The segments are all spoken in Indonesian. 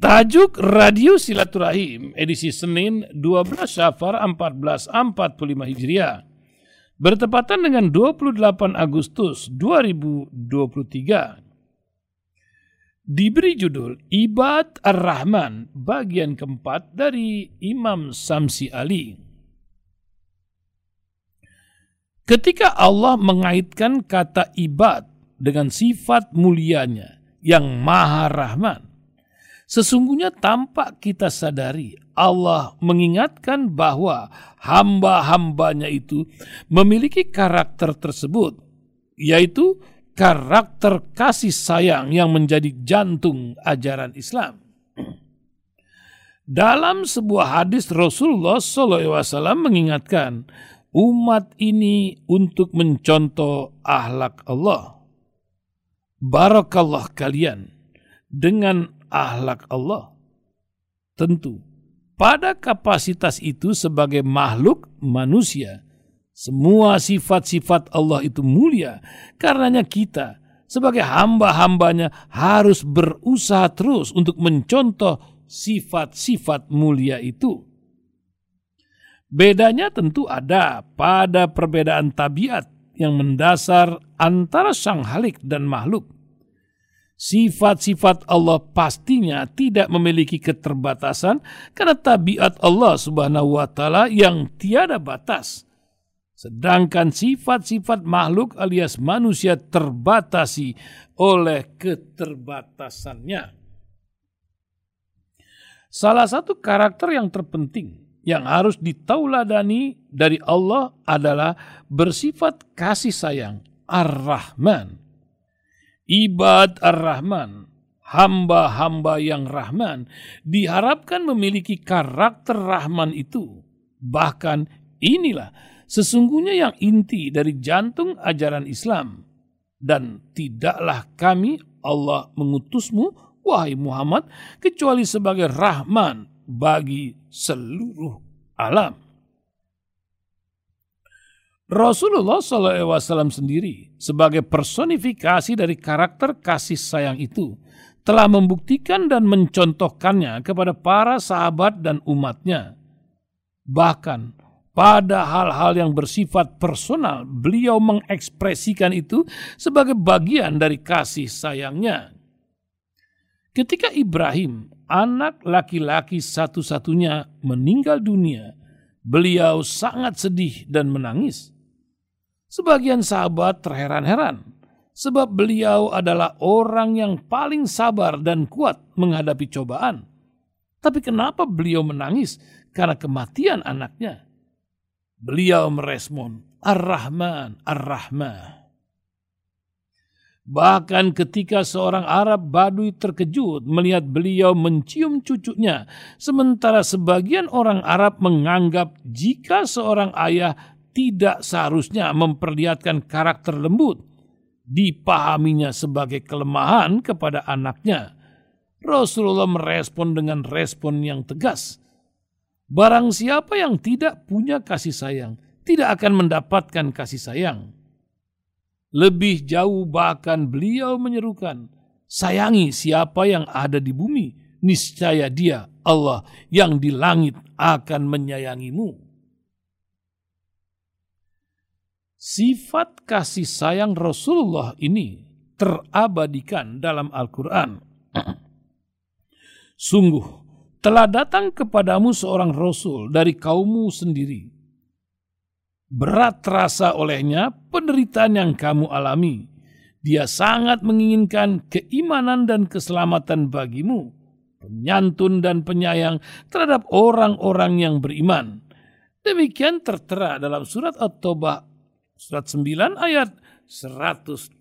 Tajuk Radio Silaturahim edisi Senin 12 Syafar 1445 Hijriah bertepatan dengan 28 Agustus 2023. Diberi judul Ibad Ar-Rahman bagian keempat dari Imam Samsi Ali. Ketika Allah mengaitkan kata ibad dengan sifat mulianya yang maha rahman, Sesungguhnya tampak kita sadari Allah mengingatkan bahwa hamba-hambanya itu memiliki karakter tersebut, yaitu karakter kasih sayang yang menjadi jantung ajaran Islam. Dalam sebuah hadis Rasulullah SAW mengingatkan umat ini untuk mencontoh ahlak Allah. Barakallah kalian dengan ahlak Allah. Tentu, pada kapasitas itu sebagai makhluk manusia, semua sifat-sifat Allah itu mulia. Karenanya kita sebagai hamba-hambanya harus berusaha terus untuk mencontoh sifat-sifat mulia itu. Bedanya tentu ada pada perbedaan tabiat yang mendasar antara sang halik dan makhluk. Sifat-sifat Allah pastinya tidak memiliki keterbatasan karena tabiat Allah Subhanahu wa taala yang tiada batas. Sedangkan sifat-sifat makhluk alias manusia terbatasi oleh keterbatasannya. Salah satu karakter yang terpenting yang harus ditauladani dari Allah adalah bersifat kasih sayang, Ar-Rahman ibad ar-Rahman, hamba-hamba yang Rahman, diharapkan memiliki karakter Rahman itu. Bahkan inilah sesungguhnya yang inti dari jantung ajaran Islam. Dan tidaklah kami Allah mengutusmu, wahai Muhammad, kecuali sebagai Rahman bagi seluruh alam. Rasulullah SAW sendiri sebagai personifikasi dari karakter kasih sayang itu telah membuktikan dan mencontohkannya kepada para sahabat dan umatnya. Bahkan pada hal-hal yang bersifat personal, beliau mengekspresikan itu sebagai bagian dari kasih sayangnya. Ketika Ibrahim, anak laki-laki satu-satunya, meninggal dunia, beliau sangat sedih dan menangis. Sebagian sahabat terheran-heran sebab beliau adalah orang yang paling sabar dan kuat menghadapi cobaan. Tapi kenapa beliau menangis karena kematian anaknya? Beliau merespon, Ar-Rahman, Ar-Rahman. Bahkan ketika seorang Arab Baduy terkejut melihat beliau mencium cucunya, sementara sebagian orang Arab menganggap jika seorang ayah tidak seharusnya memperlihatkan karakter lembut, dipahaminya sebagai kelemahan kepada anaknya. Rasulullah merespon dengan respon yang tegas. Barang siapa yang tidak punya kasih sayang, tidak akan mendapatkan kasih sayang. Lebih jauh bahkan beliau menyerukan, sayangi siapa yang ada di bumi, niscaya dia Allah yang di langit akan menyayangimu. Sifat kasih sayang Rasulullah ini terabadikan dalam Al-Quran. Sungguh, telah datang kepadamu seorang Rasul dari kaummu sendiri. Berat terasa olehnya penderitaan yang kamu alami. Dia sangat menginginkan keimanan dan keselamatan bagimu, penyantun dan penyayang terhadap orang-orang yang beriman. Demikian tertera dalam surat At-Taubah surat 9 ayat 128.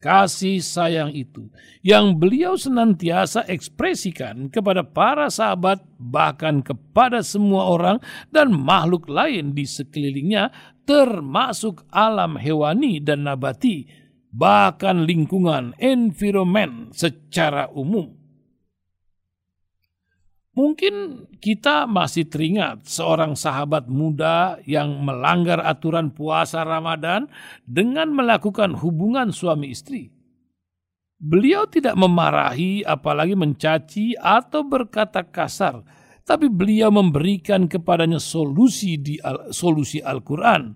Kasih sayang itu yang beliau senantiasa ekspresikan kepada para sahabat bahkan kepada semua orang dan makhluk lain di sekelilingnya termasuk alam hewani dan nabati bahkan lingkungan environment secara umum. Mungkin kita masih teringat seorang sahabat muda yang melanggar aturan puasa Ramadan dengan melakukan hubungan suami istri. Beliau tidak memarahi, apalagi mencaci atau berkata kasar, tapi beliau memberikan kepadanya solusi di al, solusi Al-Quran.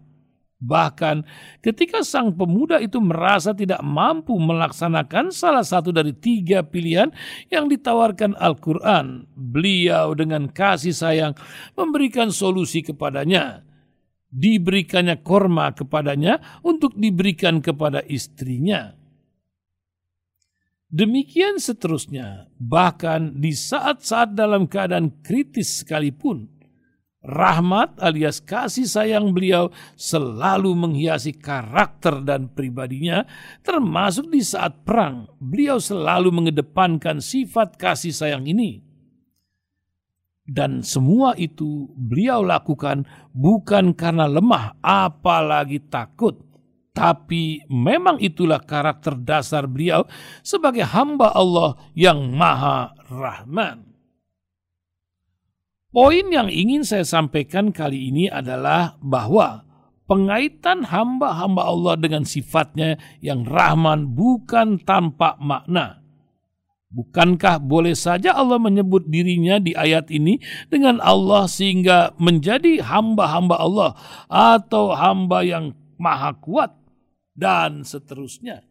Bahkan ketika sang pemuda itu merasa tidak mampu melaksanakan salah satu dari tiga pilihan yang ditawarkan Al-Quran, beliau dengan kasih sayang memberikan solusi kepadanya. Diberikannya korma kepadanya untuk diberikan kepada istrinya. Demikian seterusnya, bahkan di saat-saat dalam keadaan kritis sekalipun, rahmat alias kasih sayang beliau selalu menghiasi karakter dan pribadinya, termasuk di saat perang. Beliau selalu mengedepankan sifat kasih sayang ini. Dan semua itu beliau lakukan bukan karena lemah, apalagi takut. Tapi memang itulah karakter dasar beliau sebagai hamba Allah yang maha rahman. Poin yang ingin saya sampaikan kali ini adalah bahwa pengaitan hamba-hamba Allah dengan sifatnya yang rahman bukan tanpa makna. Bukankah boleh saja Allah menyebut dirinya di ayat ini dengan Allah sehingga menjadi hamba-hamba Allah atau hamba yang maha kuat dan seterusnya.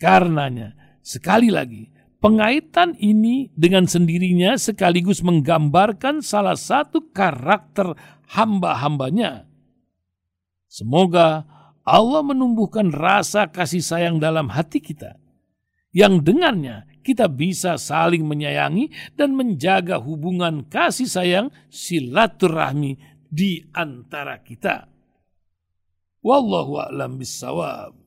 Karenanya, sekali lagi, Pengaitan ini dengan sendirinya sekaligus menggambarkan salah satu karakter hamba-hambanya. Semoga Allah menumbuhkan rasa kasih sayang dalam hati kita, yang dengannya kita bisa saling menyayangi dan menjaga hubungan kasih sayang silaturahmi di antara kita. Wallahu a'lam bissawab.